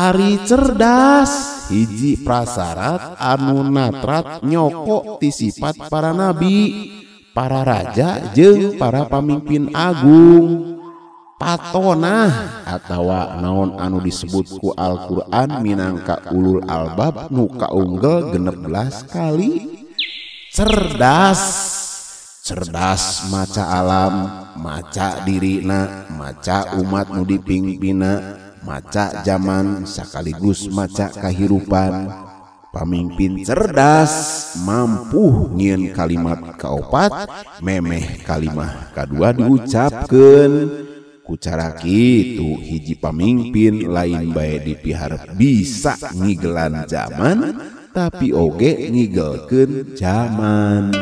Ari cerdas. Hiji prasarat anu natrat nyokok ti sifat para nabi para raja jeung para pamimpin agung. Patonah atawa naon anu disebutku Alquran minangka ulul albab nuka unggel genep belas kali? Cerdas. Cerdas maca alam maca dirina maca umat nu dipimpina maca zaman sekaligus maca kehidupan pemimpin cerdas mampu nyiin kalimat kaupat memeh kalimah kedua diucapkan kucara kitu hiji pemimpin lain baik di pihar bisa ngigelan zaman tapi oge ngigelkeun zaman.